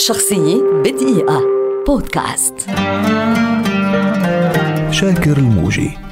شخصية بدقيقة. بودكاست. شاكر الموجي.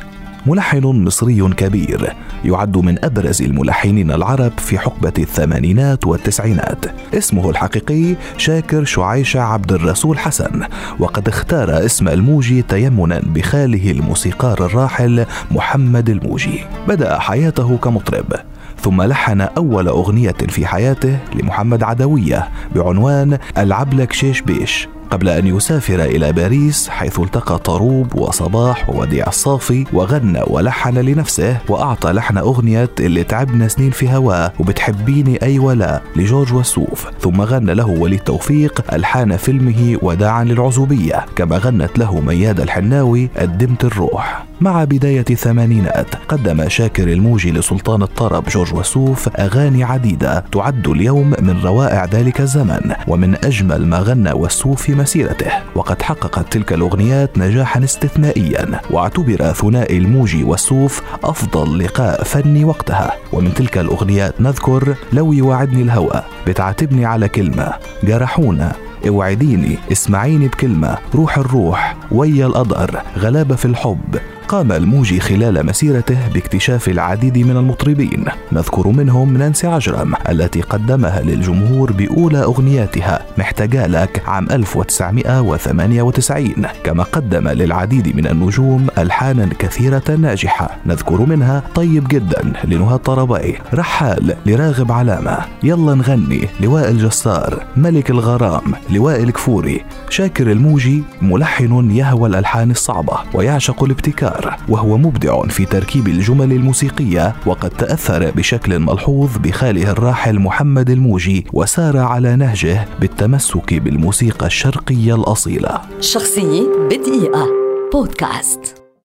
ملحن مصري كبير يعد من أبرز الملحنين العرب في حقبة الثمانينات والتسعينات. اسمه الحقيقي شاكر شعيشه عبد الرسول حسن وقد اختار اسم الموجي تيمنا بخاله الموسيقار الراحل محمد الموجي. بدأ حياته كمطرب ثم لحن أول أغنية في حياته لمحمد عدوية بعنوان العبلك شيش بيش. قبل أن يسافر إلى باريس حيث التقى طروب وصباح ووديع الصافي وغنى ولحن لنفسه وأعطى لحن أغنية اللي تعبنا سنين في هواه وبتحبيني أي ولا لجورج وسوف. ثم غنى له وليد توفيق ألحان فيلمه وداعا للعزوبية كما غنت له مياد الحناوي قدمت الروح. مع بداية الثمانينات قدم شاكر الموجي لسلطان الطرب جورج وسوف أغاني عديدة تعد اليوم من روائع ذلك الزمن ومن أجمل ما غنى وسوف في مسيرته. وقد حققت تلك الأغنيات نجاحا استثنائيا واعتبر ثنائي الموجي والسوف أفضل لقاء فني وقتها. ومن تلك الأغنيات نذكر لو يوعدني الهوى بتعاتبني على كلمة جرحونا اوعديني اسمعيني بكلمة روح الروح ويا القدر غلابة في الحب قام الموجي خلال مسيرته باكتشاف العديد من المطربين. نذكر منهم نانسي عجرم التي قدمها للجمهور بأولى أغنياتها محتاجة لك عام 1998 كما قدم للعديد من النجوم ألحانا كثيرة ناجحة. نذكر منها طيب جدا لنهى طربي رحال لراغب علامة. يلا نغني لوائل جسار ملك الغرام لوائل كفوري شاكر الموجي ملحن يهوى الألحان الصعبة. ويعشق الابتكار. الجزائر وهو مبدع في تركيب الجمل الموسيقية وقد تأثر بشكل ملحوظ بخاله الراحل محمد الموجي وسار على نهجه بالتمسك بالموسيقى الشرقية الأصيلة. شخصية بدقيقة. بودكاست.